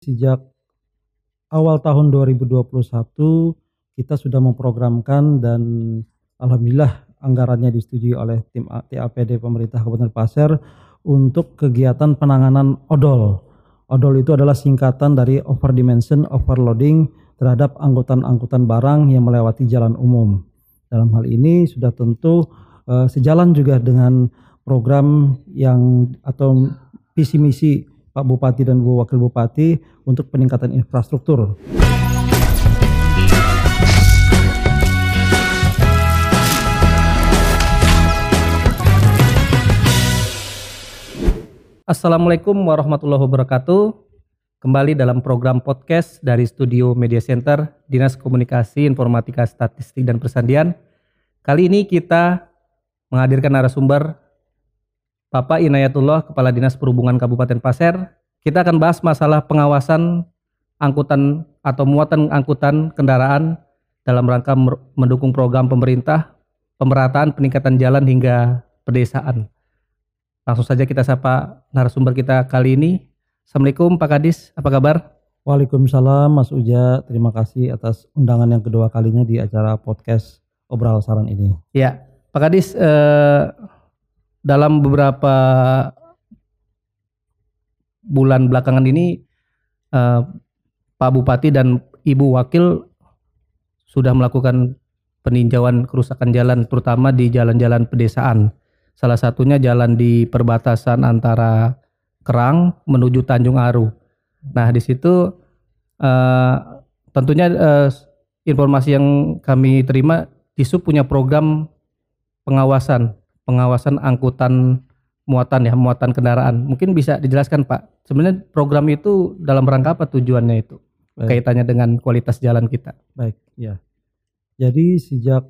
Sejak awal tahun 2021 kita sudah memprogramkan dan alhamdulillah anggarannya disetujui oleh tim TAPD pemerintah Kabupaten Pasir untuk kegiatan penanganan odol. Odol itu adalah singkatan dari overdimension overloading terhadap angkutan-angkutan barang yang melewati jalan umum. Dalam hal ini sudah tentu uh, sejalan juga dengan program yang atau visi misi Pak Bupati dan Bu Wakil Bupati untuk peningkatan infrastruktur. Assalamualaikum warahmatullahi wabarakatuh. Kembali dalam program podcast dari Studio Media Center Dinas Komunikasi Informatika Statistik dan Persandian. Kali ini kita menghadirkan narasumber Bapak Inayatullah, Kepala Dinas Perhubungan Kabupaten Pasir. Kita akan bahas masalah pengawasan angkutan atau muatan angkutan kendaraan dalam rangka mendukung program pemerintah pemerataan peningkatan jalan hingga pedesaan. Langsung saja kita sapa narasumber kita kali ini. Assalamualaikum Pak Kadis, apa kabar? Waalaikumsalam Mas Uja, terima kasih atas undangan yang kedua kalinya di acara podcast Obral Saran ini. Ya, Pak Kadis, eh, dalam beberapa bulan belakangan ini uh, Pak Bupati dan Ibu Wakil sudah melakukan peninjauan kerusakan jalan terutama di jalan-jalan pedesaan. Salah satunya jalan di perbatasan antara Kerang menuju Tanjung Aru. Nah, di situ uh, tentunya uh, informasi yang kami terima Disub punya program pengawasan pengawasan angkutan muatan ya, muatan kendaraan. Mungkin bisa dijelaskan Pak, sebenarnya program itu dalam rangka apa tujuannya itu? Baik. Kaitannya dengan kualitas jalan kita. Baik, ya. Jadi sejak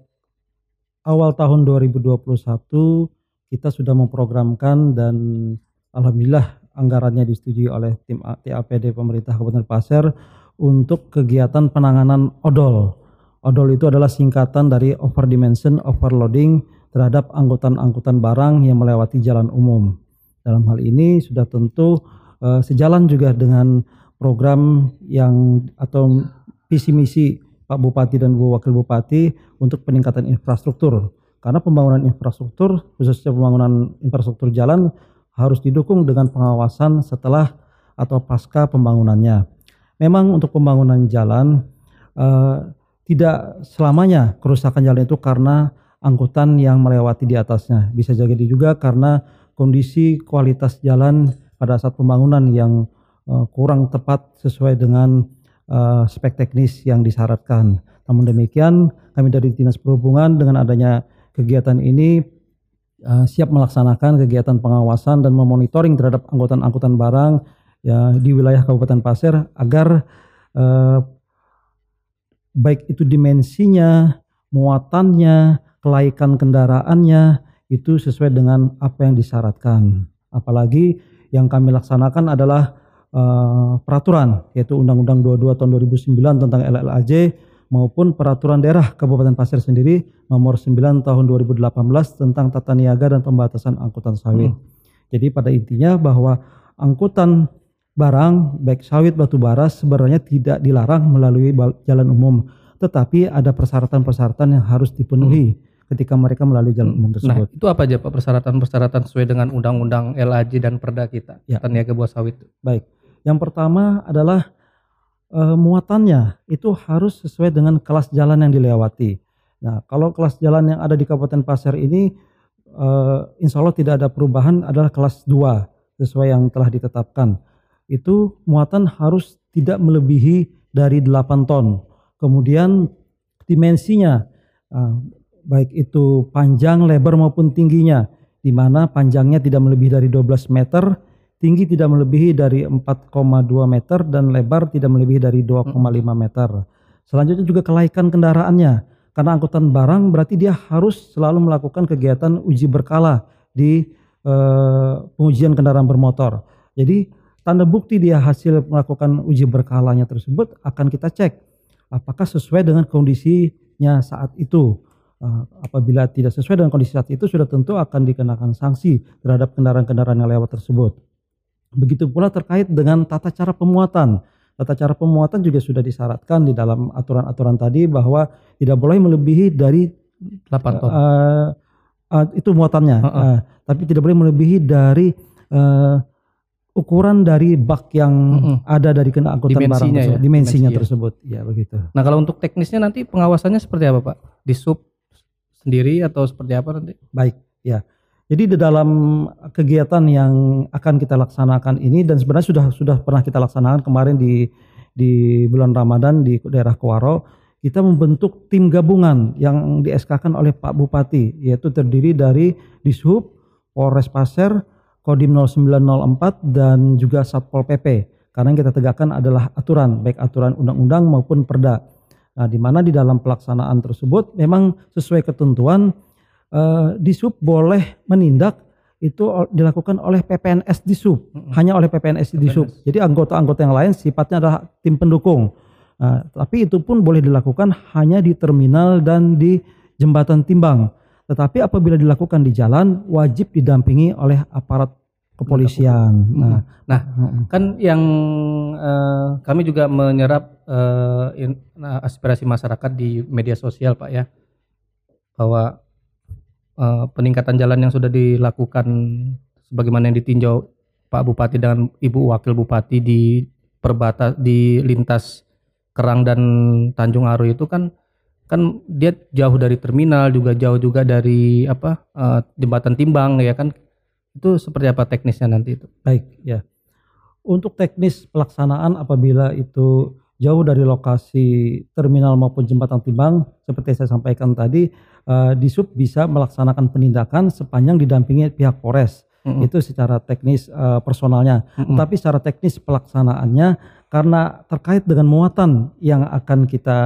awal tahun 2021 kita sudah memprogramkan dan alhamdulillah anggarannya disetujui oleh tim TAPD pemerintah Kabupaten Pasir untuk kegiatan penanganan odol. Odol itu adalah singkatan dari overdimension overloading terhadap angkutan-angkutan barang yang melewati jalan umum. Dalam hal ini sudah tentu uh, sejalan juga dengan program yang atau visi misi Pak Bupati dan Bu Wakil Bupati untuk peningkatan infrastruktur. Karena pembangunan infrastruktur, khususnya pembangunan infrastruktur jalan harus didukung dengan pengawasan setelah atau pasca pembangunannya. Memang untuk pembangunan jalan uh, tidak selamanya kerusakan jalan itu karena angkutan yang melewati di atasnya. Bisa jadi juga karena kondisi kualitas jalan pada saat pembangunan yang uh, kurang tepat sesuai dengan uh, spek teknis yang disyaratkan. Namun demikian, kami dari Dinas Perhubungan dengan adanya kegiatan ini uh, siap melaksanakan kegiatan pengawasan dan memonitoring terhadap angkutan-angkutan barang ya di wilayah Kabupaten Pasir agar uh, baik itu dimensinya, muatannya, kelaikan kendaraannya itu sesuai dengan apa yang disyaratkan. Apalagi yang kami laksanakan adalah uh, peraturan yaitu Undang-Undang 22 tahun 2009 tentang LLAJ maupun peraturan daerah Kabupaten Pasir sendiri nomor 9 tahun 2018 tentang tata niaga dan pembatasan angkutan sawit. Hmm. Jadi pada intinya bahwa angkutan barang baik sawit batu bara sebenarnya tidak dilarang melalui jalan umum, tetapi ada persyaratan-persyaratan yang harus dipenuhi. Hmm ketika mereka melalui jalan umum nah, tersebut. Nah, itu apa aja Pak persyaratan-persyaratan sesuai dengan undang-undang LAJ dan Perda kita, ya. Taniaga Buah Sawit? Baik. Yang pertama adalah e, muatannya itu harus sesuai dengan kelas jalan yang dilewati. Nah, kalau kelas jalan yang ada di Kabupaten Pasir ini e, insya Allah tidak ada perubahan adalah kelas 2 sesuai yang telah ditetapkan. Itu muatan harus tidak melebihi dari 8 ton. Kemudian dimensinya baik itu panjang, lebar maupun tingginya, di mana panjangnya tidak melebihi dari 12 meter, tinggi tidak melebihi dari 4,2 meter, dan lebar tidak melebihi dari 2,5 meter. Selanjutnya juga kelaikan kendaraannya, karena angkutan barang berarti dia harus selalu melakukan kegiatan uji berkala di eh, pengujian kendaraan bermotor. Jadi tanda bukti dia hasil melakukan uji berkalanya tersebut akan kita cek apakah sesuai dengan kondisinya saat itu. Uh, apabila tidak sesuai dengan kondisi saat itu sudah tentu akan dikenakan sanksi terhadap kendaraan-kendaraan yang lewat tersebut. Begitu pula terkait dengan tata cara pemuatan. tata cara pemuatan juga sudah disyaratkan di dalam aturan-aturan tadi bahwa tidak boleh melebihi dari 8 ton. uh, uh, itu muatannya, Heeh. Uh, tapi tidak boleh melebihi dari uh, ukuran dari bak yang Mm-mm. ada dari kena angkutan barang Dimensinya tersebut, ya, dimensinya dimensi ya. tersebut, ya begitu. Nah, kalau untuk teknisnya nanti pengawasannya seperti apa, Pak? Di sub sendiri atau seperti apa nanti? Baik, ya. Jadi di dalam kegiatan yang akan kita laksanakan ini dan sebenarnya sudah sudah pernah kita laksanakan kemarin di di bulan Ramadan di daerah Kuaro, kita membentuk tim gabungan yang di SK-kan oleh Pak Bupati, yaitu terdiri dari Dishub, Polres Pasir, Kodim 0904 dan juga Satpol PP. Karena yang kita tegakkan adalah aturan, baik aturan undang-undang maupun perda. Nah, di mana di dalam pelaksanaan tersebut memang sesuai ketentuan eh, Disub boleh menindak itu dilakukan oleh PPNS Disub, Mm-mm. hanya oleh PPNS Disub. Jadi anggota-anggota yang lain sifatnya adalah tim pendukung. Nah, tapi itu pun boleh dilakukan hanya di terminal dan di jembatan timbang. Tetapi apabila dilakukan di jalan wajib didampingi oleh aparat kepolisian. Nah, Nah, kan yang eh, kami juga menyerap eh, in- nah, aspirasi masyarakat di media sosial, Pak ya, bahwa eh, peningkatan jalan yang sudah dilakukan sebagaimana yang ditinjau Pak Bupati dengan Ibu Wakil Bupati di perbatas di lintas Kerang dan Tanjung Aru itu kan kan dia jauh dari terminal juga jauh juga dari apa eh, jembatan timbang ya kan itu seperti apa teknisnya nanti itu Baik, ya. Untuk teknis pelaksanaan apabila itu jauh dari lokasi terminal maupun jembatan timbang, seperti saya sampaikan tadi, eh, Disub bisa melaksanakan penindakan sepanjang didampingi pihak Polres. Mm-mm. Itu secara teknis eh, personalnya. Mm-mm. Tapi secara teknis pelaksanaannya karena terkait dengan muatan yang akan kita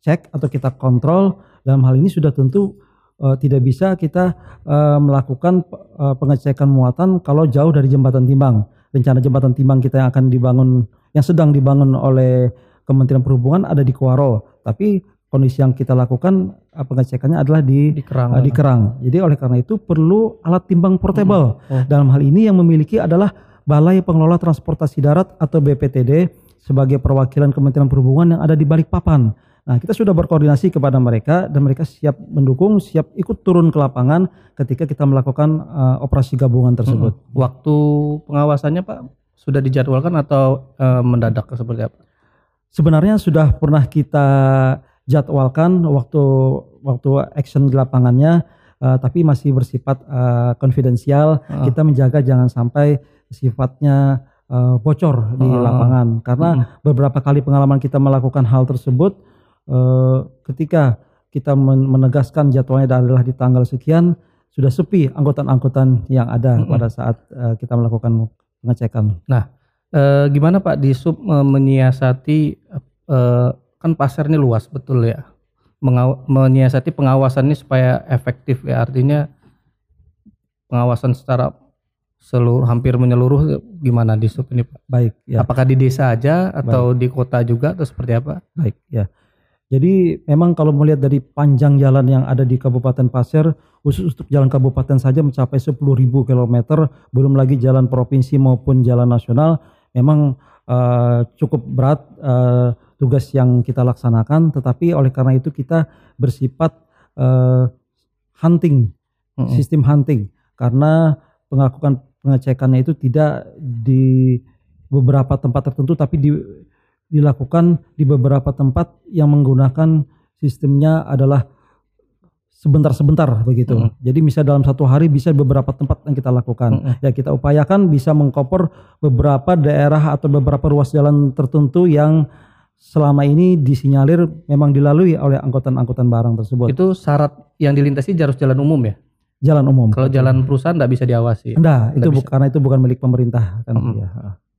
cek atau kita kontrol dalam hal ini sudah tentu eh, tidak bisa kita eh, melakukan eh, pengecekan muatan kalau jauh dari jembatan timbang. Rencana jembatan timbang kita yang akan dibangun yang sedang dibangun oleh Kementerian Perhubungan ada di Kuaro, tapi kondisi yang kita lakukan pengecekannya adalah di di kerang eh, di Kerang. Jadi oleh karena itu perlu alat timbang portable. Oh. Dalam hal ini yang memiliki adalah Balai Pengelola Transportasi Darat atau BPTD sebagai perwakilan Kementerian Perhubungan yang ada di Balikpapan. Nah, kita sudah berkoordinasi kepada mereka dan mereka siap mendukung, siap ikut turun ke lapangan ketika kita melakukan eh, operasi gabungan tersebut. Mm-mm. waktu pengawasannya Pak sudah dijadwalkan atau eh, mendadak seperti apa Sebenarnya sudah pernah kita jadwalkan waktu waktu action di lapangannya, eh, tapi masih bersifat eh, konfidensial. Heeh. Kita menjaga jangan sampai sifatnya eh, bocor di Heeh. lapangan, karena beberapa kali pengalaman kita melakukan hal tersebut, eh, ketika kita men- menegaskan jadwalnya adalah di tanggal sekian, sudah sepi angkutan-angkutan yang ada Mm-mm. pada saat eh, kita melakukan pengecekan. Eh, gimana Pak di sub eh, menyiasati eh, kan pasar ini luas betul ya Mengaw- menyiasati pengawasan ini supaya efektif ya artinya pengawasan secara seluruh hampir menyeluruh gimana di sub ini Pak Baik, ya. apakah di desa aja atau di kota juga atau seperti apa Baik, ya. Jadi memang kalau melihat dari panjang jalan yang ada di Kabupaten Pasir, khusus untuk jalan kabupaten saja mencapai 10.000 km, belum lagi jalan provinsi maupun jalan nasional, memang eh, cukup berat eh, tugas yang kita laksanakan. Tetapi oleh karena itu kita bersifat eh, hunting, Mm-mm. sistem hunting, karena pengakuan pengecekannya itu tidak di beberapa tempat tertentu, tapi di dilakukan di beberapa tempat yang menggunakan sistemnya adalah sebentar-sebentar begitu. Mm. Jadi bisa dalam satu hari bisa beberapa tempat yang kita lakukan. Mm-mm. Ya kita upayakan bisa mengkoper beberapa daerah atau beberapa ruas jalan tertentu yang selama ini disinyalir memang dilalui oleh angkutan-angkutan barang tersebut. itu syarat yang dilintasi harus jalan umum ya jalan umum. kalau jalan perusahaan nggak bisa diawasi Enggak, itu Nggak bu- karena itu bukan milik pemerintah kan. Mm-mm. ya.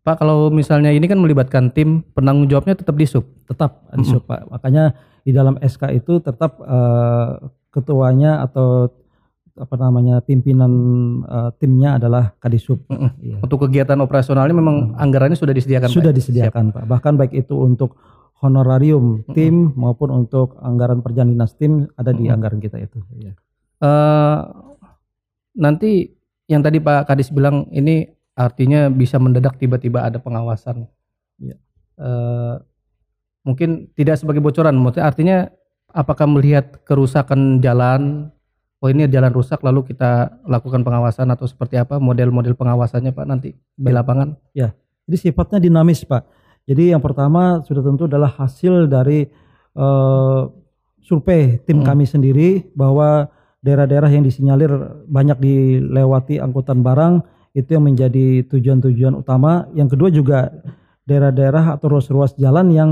Pak kalau misalnya ini kan melibatkan tim penanggung jawabnya tetap di sub tetap di sub, Pak. Makanya di dalam SK itu tetap eh, ketuanya atau apa namanya pimpinan eh, timnya adalah Kadisub. Iya. untuk kegiatan operasionalnya memang anggarannya sudah disediakan Sudah Pak? ya? disediakan, Pak. Bahkan baik itu untuk honorarium tim maupun untuk anggaran perjalanan dinas tim ada di Mm-mm. anggaran kita itu. Iya. Eh, nanti yang tadi Pak Kadis bilang ini artinya bisa mendadak tiba-tiba ada pengawasan Iya. Eh, mungkin tidak sebagai bocoran, maksudnya artinya apakah melihat kerusakan jalan, oh ini jalan rusak lalu kita lakukan pengawasan atau seperti apa model-model pengawasannya Pak nanti di Baik. lapangan? Jadi sifatnya dinamis Pak. Jadi yang pertama sudah tentu adalah hasil dari eh, survei tim Hmm. kami sendiri bahwa daerah-daerah yang disinyalir banyak dilewati angkutan barang itu yang menjadi tujuan-tujuan utama. Yang kedua juga daerah-daerah atau ruas-ruas jalan yang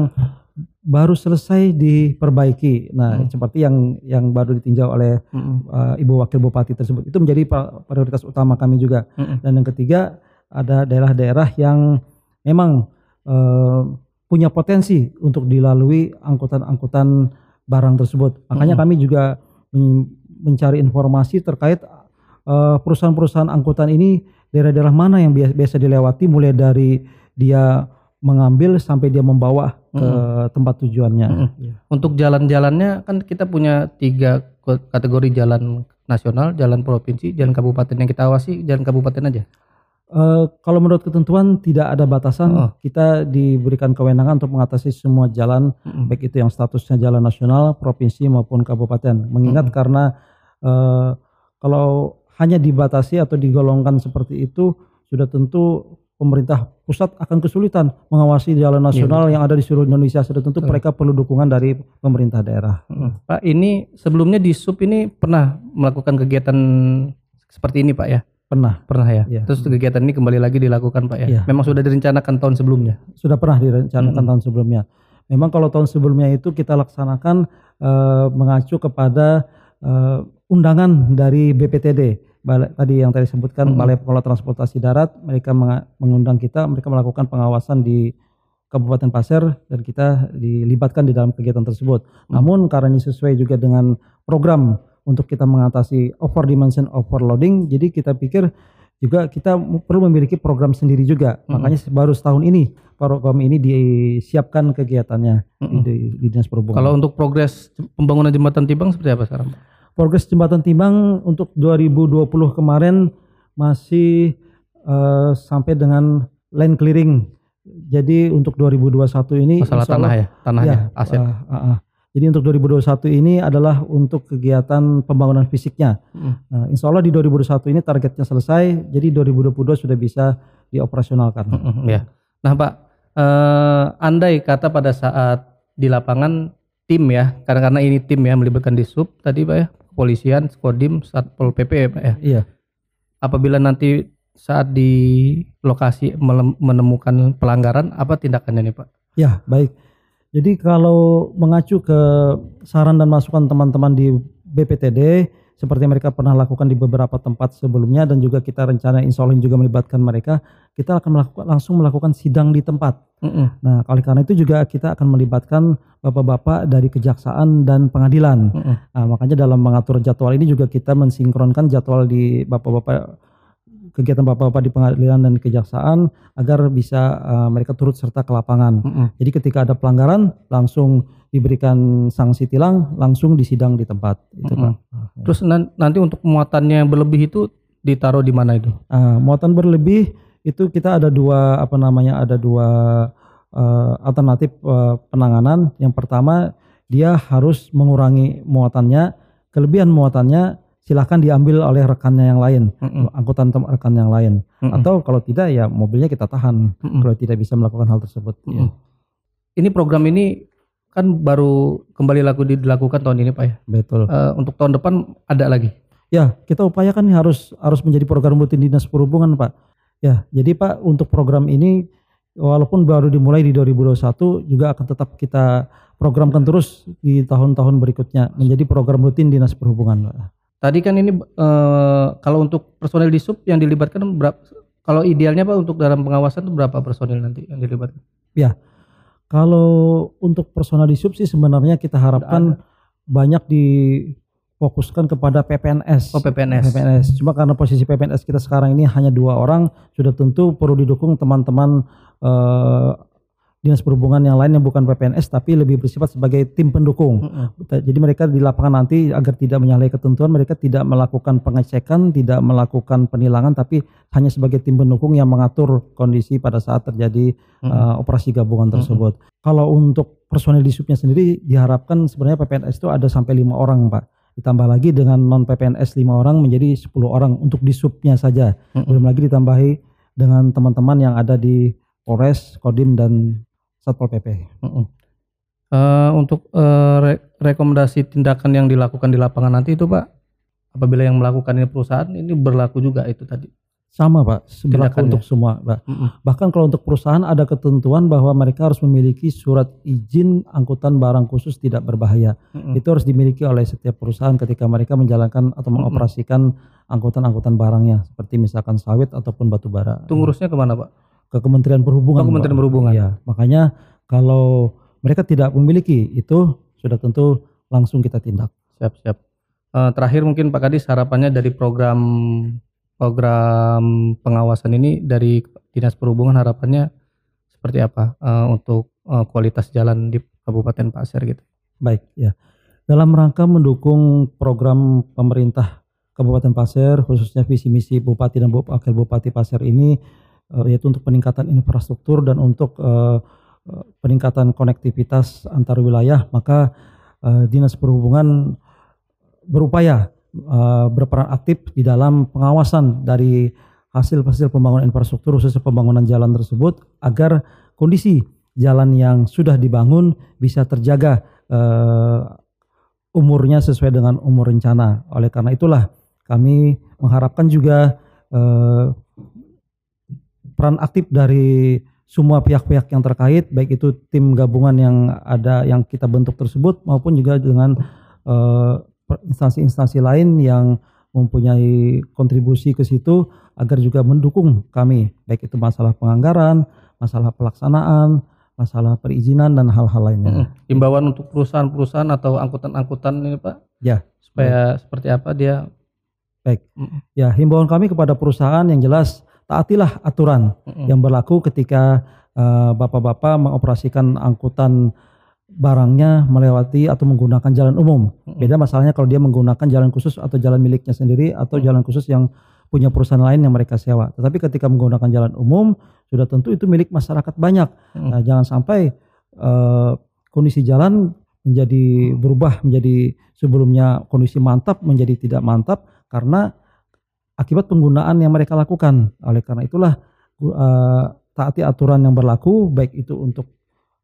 baru selesai diperbaiki. Nah, Hmm. seperti yang yang baru ditinjau oleh Mm-mm. eh, Ibu Wakil Bupati tersebut. Itu menjadi prioritas utama kami juga. Mm-mm. Dan yang ketiga ada daerah-daerah yang memang eh, punya potensi untuk dilalui angkutan-angkutan barang tersebut. Makanya Mm-mm. kami juga men- mencari informasi terkait eh, perusahaan-perusahaan angkutan ini daerah-daerah mana yang biasa, biasa dilewati mulai dari dia mengambil sampai dia membawa ke tempat tujuannya. Mm-mm. Ya. Untuk jalan-jalannya kan kita punya tiga kategori jalan nasional, jalan provinsi, jalan kabupaten yang kita awasi, jalan kabupaten aja. Eh, kalau menurut ketentuan tidak ada batasan, Oh. kita diberikan kewenangan untuk mengatasi semua jalan Mm-mm. baik itu yang statusnya jalan nasional, provinsi maupun kabupaten. Mengingat Mm-mm. karena eh, kalau hanya dibatasi atau digolongkan seperti itu, sudah tentu pemerintah pusat akan kesulitan mengawasi jalan nasional yang ada di seluruh Indonesia. Sudah tentu Betul. mereka perlu dukungan dari pemerintah daerah. Mm-mm. Pak, ini sebelumnya di SUP ini pernah melakukan kegiatan seperti ini Pak ya? Pernah, Pernah ya? Iya. Terus kegiatan ini kembali lagi dilakukan Pak ya? Iya. Memang sudah direncanakan tahun sebelumnya? sudah pernah direncanakan Mm-mm. tahun sebelumnya. Memang kalau tahun sebelumnya itu kita laksanakan eh, mengacu kepada eh, undangan dari BPTD. Tadi yang tadi sebutkan Mm-mm. Balai Pengelola Transportasi Darat, mereka mengundang kita, mereka melakukan pengawasan di Kabupaten Pasir dan kita dilibatkan di dalam kegiatan tersebut. Namun karena ini sesuai juga dengan program untuk kita mengatasi over dimension overloading, jadi kita pikir juga kita perlu memiliki program sendiri juga. Mm-mm. Makanya baru setahun ini program ini disiapkan kegiatannya di, Mm-mm. di, di Dinas Perhubungan. Kalau untuk progres pembangunan jembatan Tibang seperti apa sekarang Pak? Progres jembatan Timbang untuk 2020 kemarin masih eh, sampai dengan land clearing. Jadi untuk 2021 ini Masalah tanah ya? Tanahnya, Ya, aset? ah, ah, ah. Jadi untuk 2021 ini adalah untuk kegiatan pembangunan fisiknya. Mm. Nah, insya Allah di 2021 ini targetnya selesai, jadi 2022 sudah bisa dioperasionalkan. Mm-mm, ya. Nah Pak, eh, andai kata pada saat di lapangan tim ya, karena karena ini tim ya melibatkan di sub tadi Pak ya, kepolisian, Kodim, Satpol PP ya Pak ya. Iya. Apabila nanti saat di lokasi menemukan pelanggaran, apa tindakannya nih Pak? Ya, baik. Jadi kalau mengacu ke saran dan masukan teman-teman di BPTD, seperti mereka pernah lakukan di beberapa tempat sebelumnya dan juga kita rencana insya Allah juga melibatkan mereka, kita akan melakukan langsung melakukan sidang di tempat. Mm-mm. Nah, oleh karena itu juga kita akan melibatkan bapak-bapak dari kejaksaan dan pengadilan. Mm-mm. Nah, makanya dalam mengatur jadwal ini juga kita mensinkronkan jadwal di bapak-bapak kegiatan bapak-bapak di pengadilan dan kejaksaan agar bisa eh, mereka turut serta ke lapangan. Mm-mm. Jadi ketika ada pelanggaran langsung diberikan sanksi tilang, langsung disidang di tempat. Itu Mm-mm. Pak. Terus nan- nanti untuk muatannya yang berlebih itu ditaruh di mana itu? Nah, muatan berlebih itu kita ada dua apa namanya ada dua eh, alternatif eh, penanganan. Yang pertama dia harus mengurangi muatannya, kelebihan muatannya silahkan diambil oleh rekannya yang lain, Mm-mm. angkutan tem- rekan yang lain. Mm-mm. Atau kalau tidak ya mobilnya kita tahan Mm-mm. kalau tidak bisa melakukan hal tersebut. Mm-mm. Ini program ini kan baru kembali laku dilakukan tahun ini Pak ya. Betul. Eh, untuk tahun depan ada lagi. Ya, kita upayakan harus harus menjadi program rutin dinas perhubungan, Pak. Ya, jadi Pak untuk program ini walaupun baru dimulai di 2021 juga akan tetap kita programkan terus di tahun-tahun berikutnya menjadi program rutin dinas perhubungan, Pak. Tadi kan ini eh, kalau untuk personel di sub yang dilibatkan berapa? Kalau idealnya Pak untuk dalam pengawasan itu berapa personil nanti yang dilibatkan? Kalau untuk personal di sub sih sebenarnya kita harapkan banyak difokuskan kepada PPNS. Oh PPNS. PPNS. Cuma karena posisi PPNS kita sekarang ini hanya dua orang, sudah tentu perlu didukung teman-teman eh, dinas perhubungan yang lain yang bukan PPNS tapi lebih bersifat sebagai tim pendukung. Mm-mm. Jadi mereka di lapangan nanti agar tidak menyalahi ketentuan mereka tidak melakukan pengecekan, tidak melakukan penilangan tapi hanya sebagai tim pendukung yang mengatur kondisi pada saat terjadi Mm-mm. uh, operasi gabungan tersebut. Kalau untuk personil di subnya sendiri diharapkan sebenarnya PPNS itu ada sampai lima orang, Pak. Ditambah lagi dengan non PPNS lima orang menjadi 10 orang untuk di subnya saja. Mm-mm. Belum lagi ditambahi dengan teman-teman yang ada di Polres, Kodim dan Satpol PP. Mm-mm. Eh, untuk eh, re- rekomendasi tindakan yang dilakukan di lapangan nanti itu Pak, apabila yang melakukan ini perusahaan ini berlaku juga itu tadi. Sama, Pak, berlaku untuk semua, Pak. Mm-mm. Bahkan kalau untuk perusahaan ada ketentuan bahwa mereka harus memiliki surat izin angkutan barang khusus tidak berbahaya. Mm-mm. Itu harus dimiliki oleh setiap perusahaan ketika mereka menjalankan atau mengoperasikan angkutan-angkutan barangnya seperti misalkan sawit ataupun batu bara. Itu ngurusnya ke mana Pak? Ke Kementerian Perhubungan. Oh, Kementerian. Perhubungan. Iya, makanya kalau mereka tidak memiliki itu sudah tentu langsung kita tindak. Siap siap. Eh, terakhir mungkin Pak Kadis harapannya dari program program pengawasan ini dari dinas perhubungan harapannya seperti apa eh, untuk eh, kualitas jalan di Kabupaten Pasir gitu. Baik, ya. Dalam rangka mendukung program pemerintah Kabupaten Pasir, khususnya visi misi Bupati dan Wakil Bupati Pasir ini, yaitu untuk peningkatan infrastruktur dan untuk eh, eh, peningkatan konektivitas antar wilayah, maka eh, Dinas Perhubungan berupaya eh, berperan aktif di dalam pengawasan dari hasil-hasil pembangunan infrastruktur, khususnya pembangunan jalan tersebut, agar kondisi jalan yang sudah dibangun bisa terjaga eh, umurnya sesuai dengan umur rencana. Oleh karena itulah kami mengharapkan juga eh, peran aktif dari semua pihak-pihak yang terkait, baik itu tim gabungan yang ada yang kita bentuk tersebut maupun juga dengan eh, instansi-instansi lain yang mempunyai kontribusi ke situ agar juga mendukung kami, baik itu masalah penganggaran, masalah pelaksanaan, masalah perizinan dan hal-hal lainnya. Mm-mm. Himbauan untuk perusahaan-perusahaan atau angkutan-angkutan ini Pak Ya, supaya seperti apa dia baik. Mm-mm. Ya, himbauan kami kepada perusahaan yang jelas taatilah aturan Mm-mm. yang berlaku ketika eh, bapak-bapak mengoperasikan angkutan barangnya melewati atau menggunakan jalan umum. Beda masalahnya kalau dia menggunakan jalan khusus atau jalan miliknya sendiri atau jalan khusus yang punya perusahaan lain yang mereka sewa. Tetapi ketika menggunakan jalan umum sudah tentu itu milik masyarakat banyak. Nah, jangan sampai eh, kondisi jalan menjadi berubah menjadi sebelumnya kondisi mantap menjadi tidak mantap karena akibat penggunaan yang mereka lakukan. Oleh karena itulah eh, taati aturan yang berlaku baik itu untuk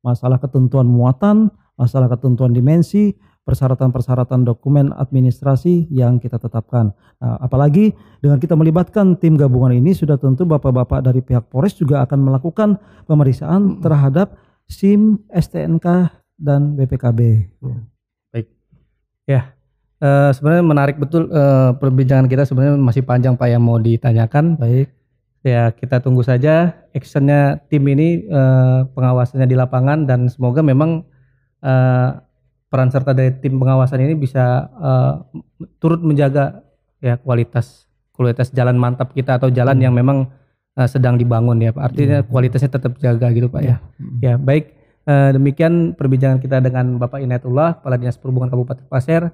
masalah ketentuan muatan, masalah ketentuan dimensi, persyaratan-persyaratan dokumen administrasi yang kita tetapkan. Nah, apalagi dengan kita melibatkan tim gabungan ini sudah tentu bapak-bapak dari pihak Polres juga akan melakukan pemeriksaan terhadap SIM, STNK dan BPKB. Ya, eh, sebenarnya menarik betul eh, perbincangan kita sebenarnya masih panjang Pak yang mau ditanyakan. Baik. Ya, kita tunggu saja actionnya tim ini eh, pengawasannya di lapangan dan semoga memang eh, peran serta dari tim pengawasan ini bisa eh, turut menjaga ya kualitas kualitas jalan mantap kita atau jalan Hmm. yang memang eh, sedang dibangun ya Pak. Artinya Iya. kualitasnya tetap jaga gitu Pak ya. Mm. Ya, baik. Eh, demikian perbincangan kita dengan Bapak Inayatullah, Kepala Dinas Perhubungan Kabupaten Pasir.